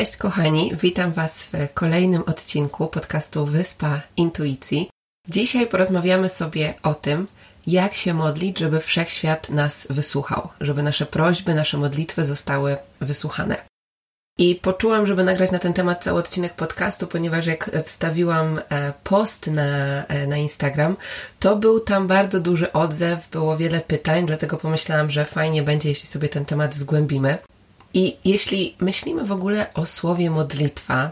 Cześć kochani, witam Was w kolejnym odcinku podcastu Wyspa Intuicji. Dzisiaj porozmawiamy sobie o tym, jak się modlić, żeby wszechświat nas wysłuchał, żeby nasze prośby, nasze modlitwy zostały wysłuchane. I poczułam, żeby nagrać na ten temat cały odcinek podcastu, ponieważ jak wstawiłam e, post na, e, na Instagram, to był tam bardzo duży odzew, było wiele pytań, dlatego pomyślałam, że fajnie będzie, jeśli sobie ten temat zgłębimy. I jeśli myślimy w ogóle o słowie modlitwa,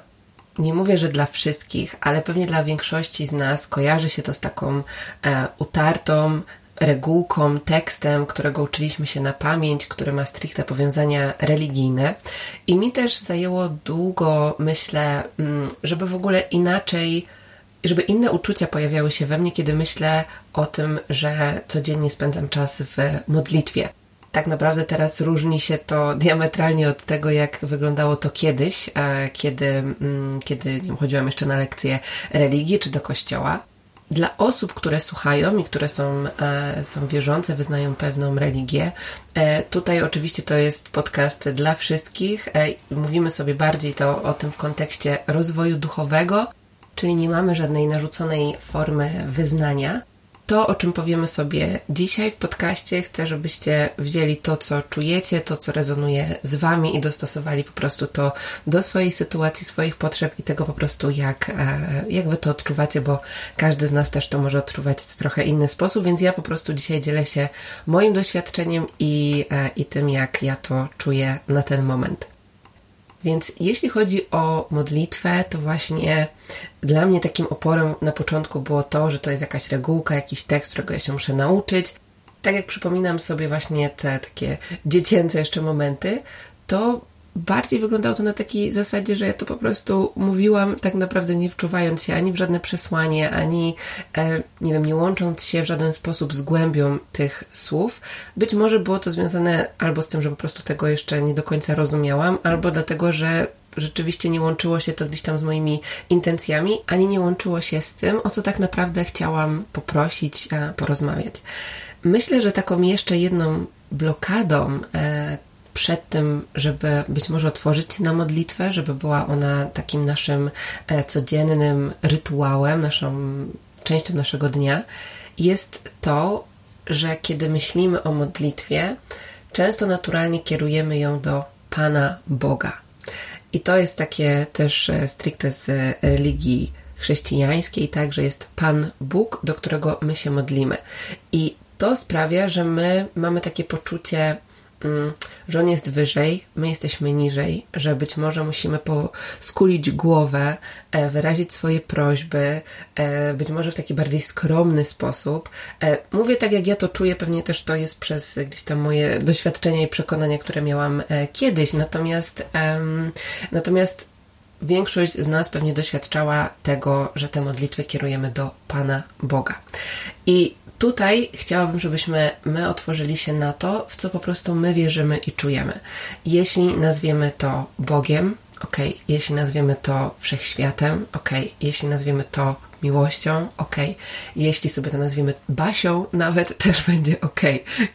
nie mówię, że dla wszystkich, ale pewnie dla większości z nas kojarzy się to z taką e, utartą regułką, tekstem, którego uczyliśmy się na pamięć, który ma stricte powiązania religijne. I mi też zajęło długo, myślę, mm, żeby w ogóle inaczej żeby inne uczucia pojawiały się we mnie, kiedy myślę o tym, że codziennie spędzam czas w modlitwie tak naprawdę teraz różni się to diametralnie od tego, jak wyglądało to kiedyś, e, kiedy, mm, kiedy nie wiem, chodziłam jeszcze na lekcje religii czy do kościoła. Dla osób, które słuchają i które są, e, są wierzące, wyznają pewną religię, e, tutaj oczywiście to jest podcast dla wszystkich. Mówimy sobie bardziej to o tym w kontekście rozwoju duchowego, czyli nie mamy żadnej narzuconej formy wyznania, to, o czym powiemy sobie dzisiaj w podcaście, chcę, żebyście wzięli to, co czujecie, to, co rezonuje z Wami i dostosowali po prostu to do swojej sytuacji, swoich potrzeb i tego po prostu, jak, e, jak Wy to odczuwacie, bo każdy z nas też to może odczuwać w trochę inny sposób, więc ja po prostu dzisiaj dzielę się moim doświadczeniem i, e, i tym, jak ja to czuję na ten moment. Więc jeśli chodzi o modlitwę, to właśnie dla mnie takim oporem na początku było to, że to jest jakaś regułka, jakiś tekst, którego ja się muszę nauczyć. Tak jak przypominam sobie właśnie te takie dziecięce jeszcze momenty, to bardziej wyglądało to na takiej zasadzie, że ja to po prostu mówiłam, tak naprawdę nie wczuwając się ani w żadne przesłanie, ani e, nie wiem, nie łącząc się w żaden sposób z głębią tych słów. Być może było to związane albo z tym, że po prostu tego jeszcze nie do końca rozumiałam, albo dlatego, że rzeczywiście nie łączyło się to gdzieś tam z moimi intencjami, ani nie łączyło się z tym, o co tak naprawdę chciałam poprosić, porozmawiać. Myślę, że taką jeszcze jedną blokadą e, przed tym, żeby być może otworzyć się na modlitwę, żeby była ona takim naszym e, codziennym rytuałem, naszą częścią naszego dnia, jest to, że kiedy myślimy o modlitwie, często naturalnie kierujemy ją do Pana Boga. I to jest takie też e, stricte z religii chrześcijańskiej, tak, że jest Pan Bóg, do którego my się modlimy. I to sprawia, że my mamy takie poczucie Mm, że on jest wyżej, my jesteśmy niżej, że być może musimy poskulić głowę, e, wyrazić swoje prośby, e, być może w taki bardziej skromny sposób. E, mówię tak, jak ja to czuję, pewnie też to jest przez gdzieś tam moje doświadczenia i przekonania, które miałam kiedyś, natomiast natomiast większość z nas pewnie doświadczała tego, że te modlitwy kierujemy do Pana Boga. I Tutaj chciałabym, żebyśmy my otworzyli się na to, w co po prostu my wierzymy i czujemy. Jeśli nazwiemy to Bogiem, ok, jeśli nazwiemy to wszechświatem, ok, jeśli nazwiemy to miłością, ok, jeśli sobie to nazwiemy Basią, nawet też będzie ok.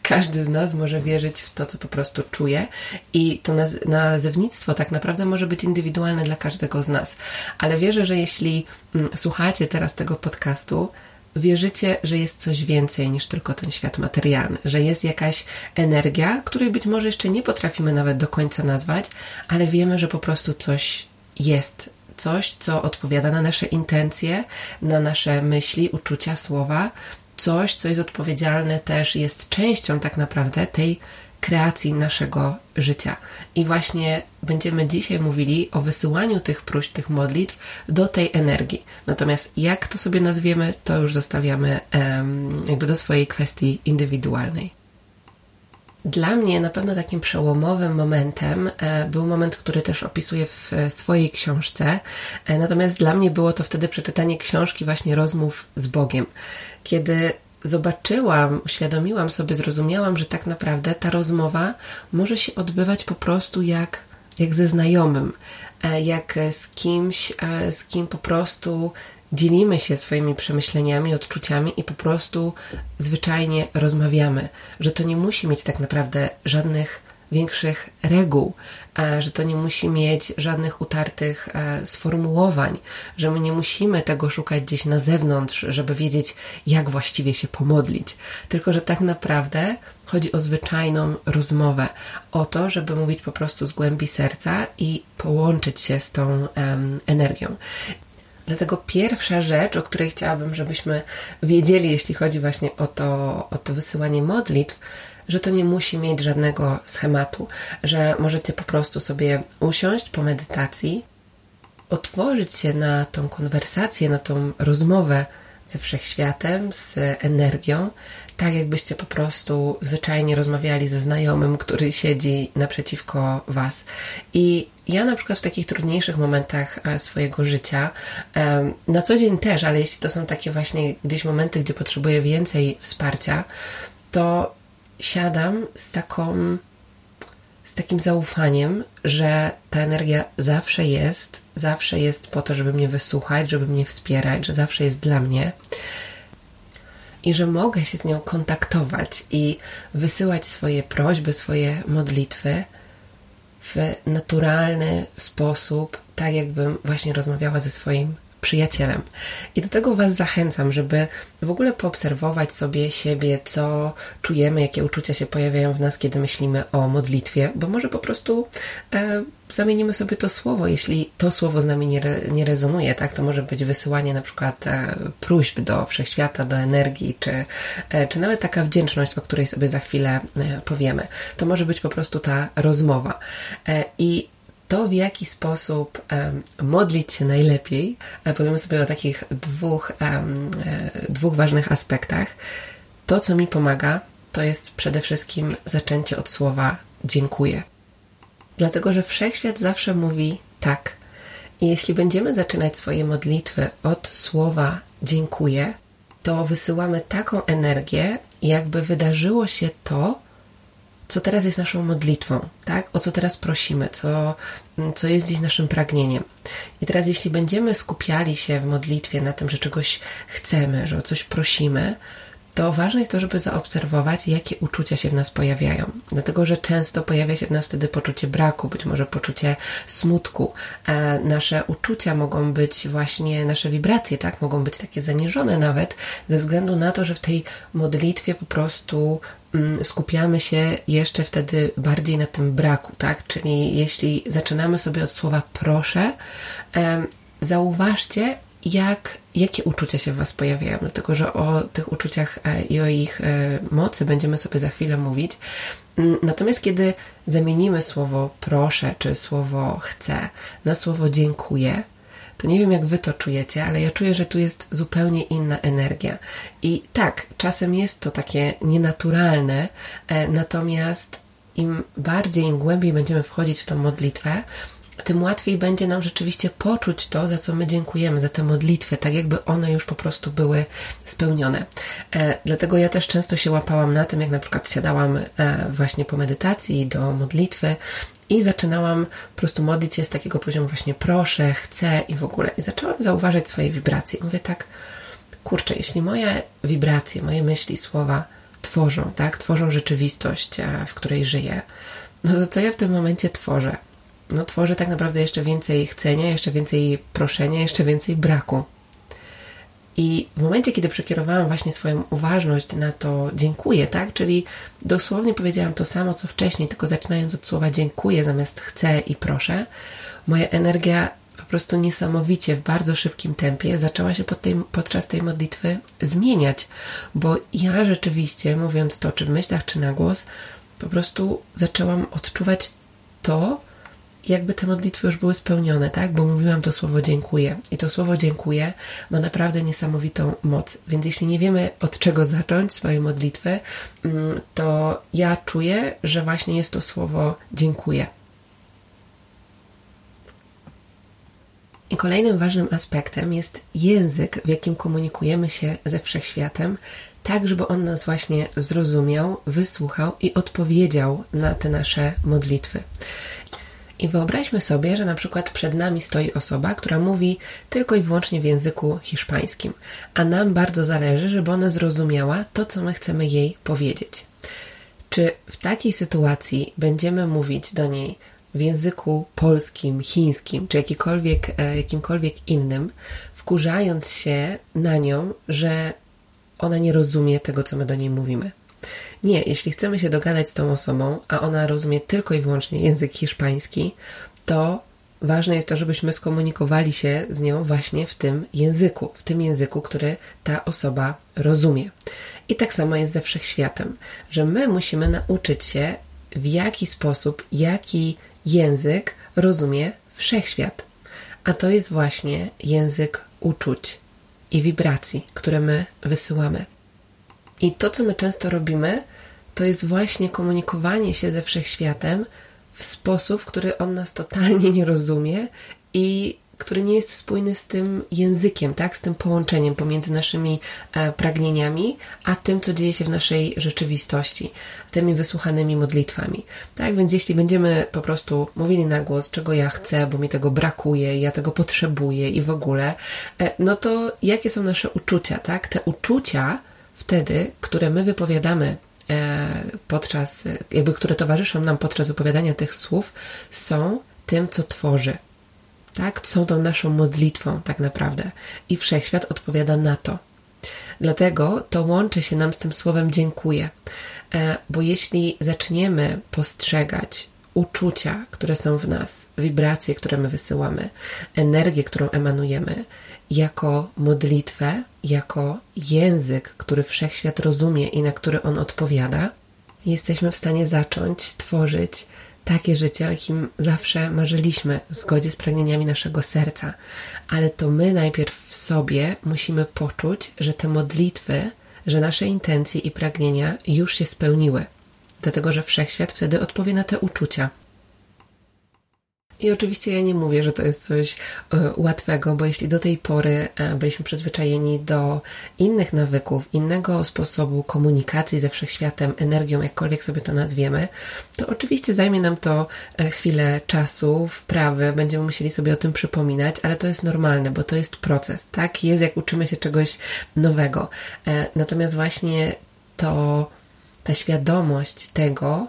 Każdy z nas może wierzyć w to, co po prostu czuje, i to naz- nazewnictwo tak naprawdę może być indywidualne dla każdego z nas. Ale wierzę, że jeśli mm, słuchacie teraz tego podcastu, wierzycie, że jest coś więcej niż tylko ten świat materialny, że jest jakaś energia, której być może jeszcze nie potrafimy nawet do końca nazwać, ale wiemy, że po prostu coś jest, coś, co odpowiada na nasze intencje, na nasze myśli, uczucia, słowa, coś, co jest odpowiedzialne też, jest częścią tak naprawdę tej kreacji naszego życia. I właśnie będziemy dzisiaj mówili o wysyłaniu tych próśb, tych modlitw do tej energii. Natomiast jak to sobie nazwiemy, to już zostawiamy jakby do swojej kwestii indywidualnej. Dla mnie na pewno takim przełomowym momentem e, był moment, który też opisuję w swojej książce. E, natomiast dla mnie było to wtedy przeczytanie książki właśnie rozmów z Bogiem. Kiedy zobaczyłam, uświadomiłam sobie, zrozumiałam, że tak naprawdę ta rozmowa może się odbywać po prostu jak, jak ze znajomym, e, jak z kimś, z kim po prostu dzielimy się swoimi przemyśleniami, odczuciami i po prostu zwyczajnie rozmawiamy, że to nie musi mieć tak naprawdę żadnych większych reguł, że to nie musi mieć żadnych utartych e, sformułowań, że my nie musimy tego szukać gdzieś na zewnątrz, żeby wiedzieć, jak właściwie się pomodlić, tylko że tak naprawdę chodzi o zwyczajną rozmowę, o to, żeby mówić po prostu z głębi serca i połączyć się z tą energią. Dlatego pierwsza rzecz, o której chciałabym, żebyśmy wiedzieli, jeśli chodzi właśnie o to, o to wysyłanie modlitw, że to nie musi mieć żadnego schematu, że możecie po prostu sobie usiąść po medytacji, otworzyć się na tą konwersację, na tą rozmowę ze wszechświatem, z energią, tak jakbyście po prostu zwyczajnie rozmawiali ze znajomym, który siedzi naprzeciwko Was. I ja na przykład w takich trudniejszych momentach e, swojego życia, na co dzień też, ale jeśli to są takie właśnie gdzieś momenty, gdzie potrzebuję więcej wsparcia, to siadam z taką z takim zaufaniem, że ta energia zawsze jest, zawsze jest po to, żeby mnie wysłuchać, żeby mnie wspierać, że zawsze jest dla mnie i że mogę się z nią kontaktować i wysyłać swoje prośby, swoje modlitwy w naturalny sposób, tak jakbym właśnie rozmawiała ze swoim przyjacielem. I do tego Was zachęcam, żeby w ogóle poobserwować sobie siebie, co czujemy, jakie uczucia się pojawiają w nas, kiedy myślimy o modlitwie, bo może po prostu e, zamienimy sobie to słowo. Jeśli to słowo z nami nie, re, nie rezonuje, tak, to może być wysyłanie na przykład e, próśb do wszechświata, do energii, czy, e, czy nawet taka wdzięczność, o której sobie za chwilę e, powiemy. To może być po prostu ta rozmowa. E, I to, w jaki sposób modlić się najlepiej, e, powiemy sobie o takich dwóch, um, dwóch ważnych aspektach. To, co mi pomaga, to jest przede wszystkim zaczęcie od słowa dziękuję. Dlatego, że wszechświat zawsze mówi tak. I jeśli będziemy zaczynać swoje modlitwy od słowa dziękuję, to wysyłamy taką energię, jakby wydarzyło się to, co teraz jest naszą modlitwą, tak? O co teraz prosimy, co, co jest dziś naszym pragnieniem. I teraz, jeśli będziemy skupiali się w modlitwie na tym, że czegoś chcemy, że o coś prosimy, to ważne jest to, żeby zaobserwować, jakie uczucia się w nas pojawiają. Dlatego, że często pojawia się w nas wtedy poczucie braku, być może poczucie smutku. E, nasze uczucia mogą być właśnie, nasze wibracje, tak, mogą być takie zaniżone nawet, ze względu na to, że w tej modlitwie po prostu mm, skupiamy się jeszcze wtedy bardziej na tym braku, tak? Czyli jeśli zaczynamy sobie od słowa proszę, zauważcie, jak, jakie uczucia się w Was pojawiają, dlatego że o tych uczuciach e, i o ich e, mocy będziemy sobie za chwilę mówić. Mm, natomiast kiedy zamienimy słowo proszę czy słowo chcę na słowo dziękuję, to nie wiem jak Wy to czujecie, ale ja czuję, że tu jest zupełnie inna energia. I tak, czasem jest to takie nienaturalne, e, natomiast im bardziej, im głębiej będziemy wchodzić w tą modlitwę, tym łatwiej będzie nam rzeczywiście poczuć to, za co my dziękujemy, za te modlitwy, tak jakby one już po prostu były spełnione. E, dlatego ja też często się łapałam na tym, jak na przykład siadałam e, właśnie po medytacji do modlitwy i zaczynałam po prostu modlić się z takiego poziomu właśnie proszę, chcę i w ogóle. I zaczęłam zauważać swoje wibracje. Mówię tak, kurczę, jeśli moje wibracje, moje myśli, słowa tworzą, tak, tworzą rzeczywistość, e, w której żyję, no to co ja w tym momencie tworzę? No, tworzy tak naprawdę jeszcze więcej chcenia, jeszcze więcej proszenia, jeszcze więcej braku. I w momencie, kiedy przekierowałam właśnie swoją uważność na to dziękuję, tak? Czyli dosłownie powiedziałam to samo, co wcześniej, tylko zaczynając od słowa dziękuję zamiast chcę i proszę, moja energia po prostu niesamowicie w bardzo szybkim tempie zaczęła się pod tej, podczas tej modlitwy zmieniać, bo ja rzeczywiście, mówiąc to, czy w myślach, czy na głos, po prostu zaczęłam odczuwać to, jakby te modlitwy już były spełnione, tak? Bo mówiłam to słowo dziękuję. I to słowo dziękuję ma naprawdę niesamowitą moc. Więc jeśli nie wiemy od czego zacząć swoje modlitwy, mm, to ja czuję, że właśnie jest to słowo dziękuję. I kolejnym ważnym aspektem jest język, w jakim komunikujemy się ze wszechświatem, tak żeby on nas właśnie zrozumiał, wysłuchał i odpowiedział na te nasze modlitwy. I wyobraźmy sobie, że na przykład przed nami stoi osoba, która mówi tylko i wyłącznie w języku hiszpańskim, a nam bardzo zależy, żeby ona zrozumiała to, co my chcemy jej powiedzieć. Czy w takiej sytuacji będziemy mówić do niej w języku polskim, chińskim czy jakikolwiek, e, jakimkolwiek innym, wkurzając się na nią, że ona nie rozumie tego, co my do niej mówimy? Nie, jeśli chcemy się dogadać z tą osobą, a ona rozumie tylko i wyłącznie język hiszpański, to ważne jest to, żebyśmy skomunikowali się z nią właśnie w tym języku, w tym języku, który ta osoba rozumie. I tak samo jest ze wszechświatem, że my musimy nauczyć się, w jaki sposób, jaki język rozumie wszechświat. A to jest właśnie język uczuć i wibracji, które my wysyłamy. I to, co my często robimy, to jest właśnie komunikowanie się ze wszechświatem w sposób, w który on nas totalnie nie rozumie i który nie jest spójny z tym językiem, tak? z tym połączeniem pomiędzy naszymi e, pragnieniami, a tym, co dzieje się w naszej rzeczywistości, tymi wysłuchanymi modlitwami. Tak więc, jeśli będziemy po prostu mówili na głos, czego ja chcę, bo mi tego brakuje, ja tego potrzebuję i w ogóle, e, no to jakie są nasze uczucia, tak? Te uczucia wtedy, które my wypowiadamy e, podczas, jakby które towarzyszą nam podczas wypowiadania tych słów, są tym, co tworzy. Tak? Są tą naszą modlitwą, tak naprawdę. I wszechświat odpowiada na to. Dlatego to łączy się nam z tym słowem dziękuję. E, bo jeśli zaczniemy postrzegać uczucia, które są w nas, wibracje, które my wysyłamy, energię, którą emanujemy, jako modlitwę, jako język, który wszechświat rozumie i na który on odpowiada, jesteśmy w stanie zacząć tworzyć takie życie, o jakim zawsze marzyliśmy, w zgodzie z pragnieniami naszego serca. Ale to my najpierw w sobie musimy poczuć, że te modlitwy, że nasze intencje i pragnienia już się spełniły. Dlatego, że wszechświat wtedy odpowie na te uczucia. I oczywiście ja nie mówię, że to jest coś e, łatwego, bo jeśli do tej pory e, byliśmy przyzwyczajeni do innych nawyków, innego sposobu komunikacji ze wszechświatem, energią, jakkolwiek sobie to nazwiemy, to oczywiście zajmie nam to e, chwilę czasu, wprawy, będziemy musieli sobie o tym przypominać, ale to jest normalne, bo to jest proces. Tak jest, jak uczymy się czegoś nowego. Natomiast właśnie to, ta świadomość tego,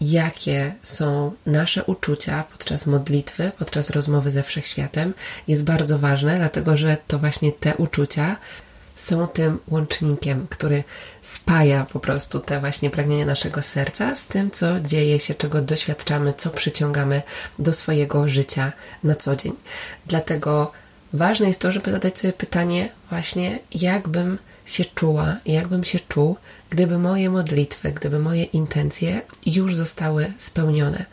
jakie są nasze uczucia podczas modlitwy, podczas rozmowy ze wszechświatem, jest bardzo ważne, dlatego że to właśnie te uczucia są tym łącznikiem, który spaja po prostu te właśnie pragnienia naszego serca z tym, co dzieje się, czego doświadczamy, co przyciągamy do swojego życia na co dzień. Dlatego ważne jest to, żeby zadać sobie pytanie, właśnie, jakbym się czuła, jakbym się czuł, gdyby moje modlitwy, gdyby moje intencje już zostały spełnione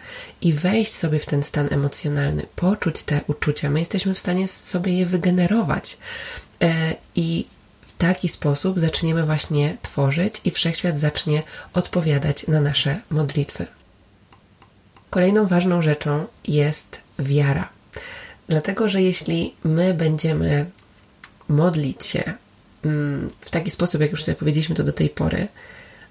i wejść sobie w ten stan emocjonalny, poczuć te uczucia, my jesteśmy w stanie sobie je wygenerować e, i w taki sposób zaczniemy właśnie tworzyć i wszechświat zacznie odpowiadać na nasze modlitwy. Kolejną ważną rzeczą jest wiara. Dlatego, że jeśli my będziemy modlić się w taki sposób, jak już sobie powiedzieliśmy to do tej pory,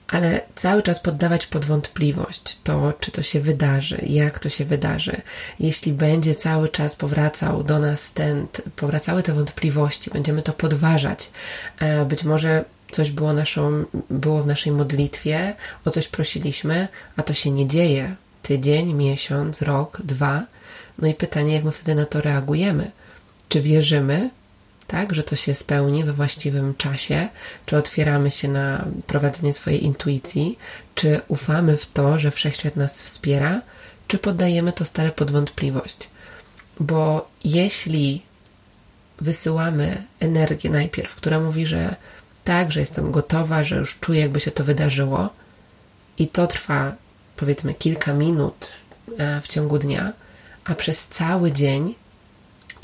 ale cały czas poddawać pod wątpliwość to, czy to się wydarzy, jak to się wydarzy. Jeśli będzie cały czas powracał do nas ten, powracały te wątpliwości, będziemy to podważać. E, być może coś było, naszą, było w naszej modlitwie, o coś prosiliśmy, a to się nie dzieje. Tydzień, miesiąc, rok, dwa. No i pytanie, jak my wtedy na to reagujemy? Czy wierzymy, tak, że to się spełni we właściwym czasie, czy otwieramy się na prowadzenie swojej intuicji, czy ufamy w to, że wszechświat nas wspiera, czy poddajemy to stale pod wątpliwość. Bo jeśli wysyłamy energię najpierw, która mówi, że tak, że jestem gotowa, że już czuję, jakby się to wydarzyło, i to trwa powiedzmy kilka minut e, w ciągu dnia, a przez cały dzień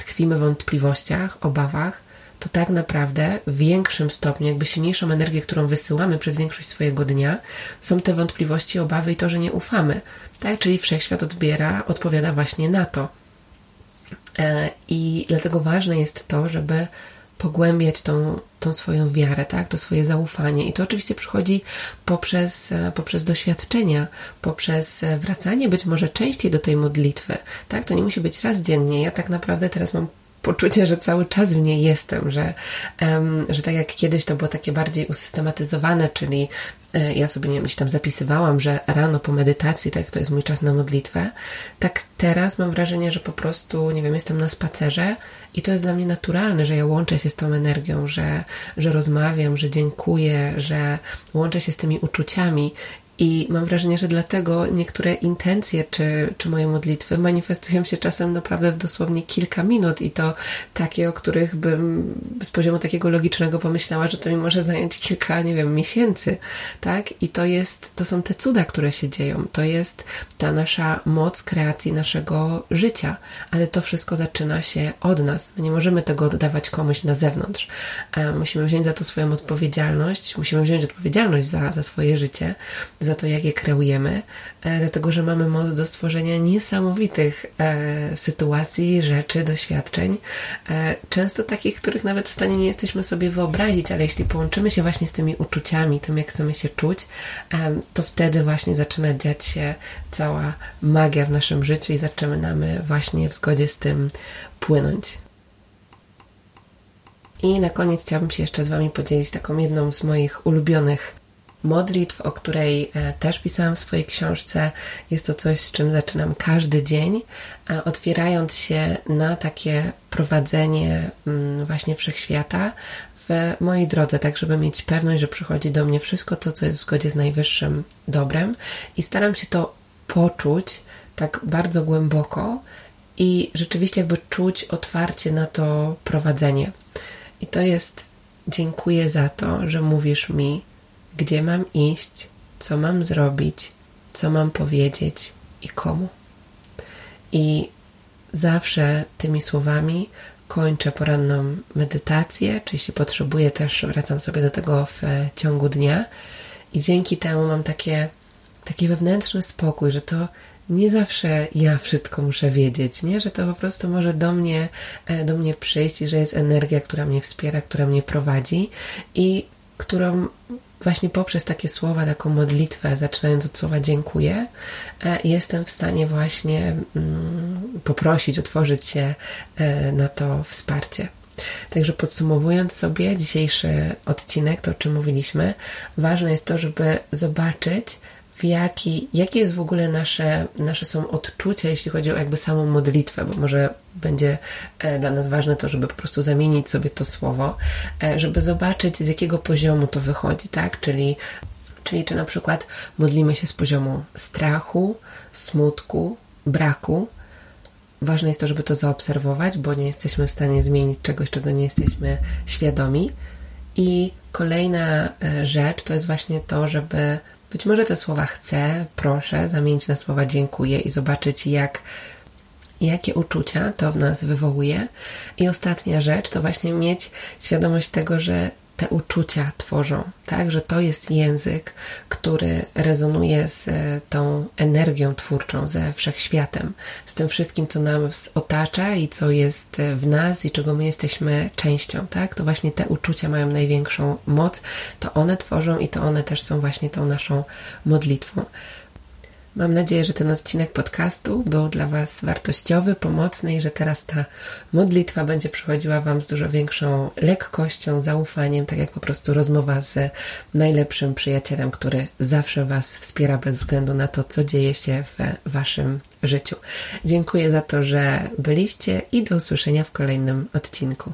tkwimy w wątpliwościach, obawach, to tak naprawdę w większym stopniu, jakby silniejszą energię, którą wysyłamy przez większość swojego dnia, są te wątpliwości, obawy i to, że nie ufamy. Tak? Czyli wszechświat odbiera, odpowiada właśnie na to. E, I dlatego ważne jest to, żeby pogłębiać tą, tą swoją wiarę, tak? to swoje zaufanie. I to oczywiście przychodzi poprzez, e, poprzez doświadczenia, poprzez e, wracanie być może częściej do tej modlitwy. Tak? To nie musi być raz dziennie. Ja tak naprawdę teraz mam poczucie, że cały czas w niej jestem, że, um, że tak jak kiedyś to było takie bardziej usystematyzowane, czyli ja sobie, nie wiem, tam zapisywałam, że rano po medytacji, tak to jest mój czas na modlitwę, tak teraz mam wrażenie, że po prostu, nie wiem, jestem na spacerze i to jest dla mnie naturalne, że ja łączę się z tą energią, że, że rozmawiam, że dziękuję, że łączę się z tymi uczuciami i mam wrażenie, że dlatego niektóre intencje czy, czy moje modlitwy manifestują się czasem naprawdę w dosłownie kilka minut i to takie, o których bym z poziomu takiego logicznego pomyślała, że to mi może zająć kilka, nie wiem, miesięcy, tak? I to jest, to są te cuda, które się dzieją. To jest ta nasza moc kreacji naszego życia, ale to wszystko zaczyna się od nas. My nie możemy tego oddawać komuś na zewnątrz. E, musimy wziąć za to swoją odpowiedzialność, musimy wziąć odpowiedzialność za, za swoje życie, za to, jak je kreujemy, e, dlatego że mamy moc do stworzenia niesamowitych e, sytuacji, rzeczy, doświadczeń, e, często takich, których nawet w stanie nie jesteśmy sobie wyobrazić, ale jeśli połączymy się właśnie z tymi uczuciami, tym, jak chcemy się czuć, to wtedy właśnie zaczyna dziać się cała magia w naszym życiu i zaczynamy właśnie w zgodzie z tym płynąć. I na koniec chciałabym się jeszcze z Wami podzielić taką jedną z moich ulubionych modlitw, o której e, też pisałam w swojej książce. Jest to coś, z czym zaczynam każdy dzień, otwierając się na takie prowadzenie mm, właśnie wszechświata w mojej drodze, tak żeby mieć pewność, że przychodzi do mnie wszystko to, co jest w zgodzie z najwyższym dobrem i staram się to poczuć tak bardzo głęboko i rzeczywiście jakby czuć otwarcie na to prowadzenie. I to jest dziękuję za to, że mówisz mi, gdzie mam iść, co mam zrobić, co mam powiedzieć i komu. I zawsze tymi słowami kończę poranną medytację, czy jeśli potrzebuję, też wracam sobie do tego w ciągu dnia. I dzięki temu mam takie, taki wewnętrzny spokój, że to nie zawsze ja wszystko muszę wiedzieć, nie? Że to po prostu może do mnie, e, do mnie przyjść i że jest energia, która mnie wspiera, która mnie prowadzi i którą właśnie poprzez takie słowa, taką modlitwę, zaczynając od słowa dziękuję, e, jestem w stanie właśnie mm, poprosić, otworzyć się e, na to wsparcie. Także podsumowując sobie dzisiejszy odcinek, to o czym mówiliśmy, ważne jest to, żeby zobaczyć, w jaki, jakie jest w ogóle nasze, nasze są odczucia, jeśli chodzi o jakby samą modlitwę, bo może będzie e, dla nas ważne to, żeby po prostu zamienić sobie to słowo, e, żeby zobaczyć z jakiego poziomu to wychodzi, tak? Czyli, czyli czy na przykład modlimy się z poziomu strachu, smutku, braku, Ważne jest to, żeby to zaobserwować, bo nie jesteśmy w stanie zmienić czegoś, czego nie jesteśmy świadomi. I kolejna e, rzecz to jest właśnie to, żeby być może te słowa chcę, proszę zamienić na słowa dziękuję i zobaczyć, jak, jakie uczucia to w nas wywołuje. I ostatnia rzecz to właśnie mieć świadomość tego, że te uczucia tworzą, tak? Że to jest język, który rezonuje z e, tą energią twórczą, ze wszechświatem, z tym wszystkim, co nas otacza i co jest e, w nas i czego my jesteśmy częścią, tak? To właśnie te uczucia mają największą moc, to one tworzą i to one też są właśnie tą naszą modlitwą. Mam nadzieję, że ten odcinek podcastu był dla Was wartościowy, pomocny i że teraz ta modlitwa będzie przychodziła Wam z dużo większą lekkością, zaufaniem, tak jak po prostu rozmowa z najlepszym przyjacielem, który zawsze Was wspiera bez względu na to, co dzieje się w Waszym życiu. Dziękuję za to, że byliście i do usłyszenia w kolejnym odcinku.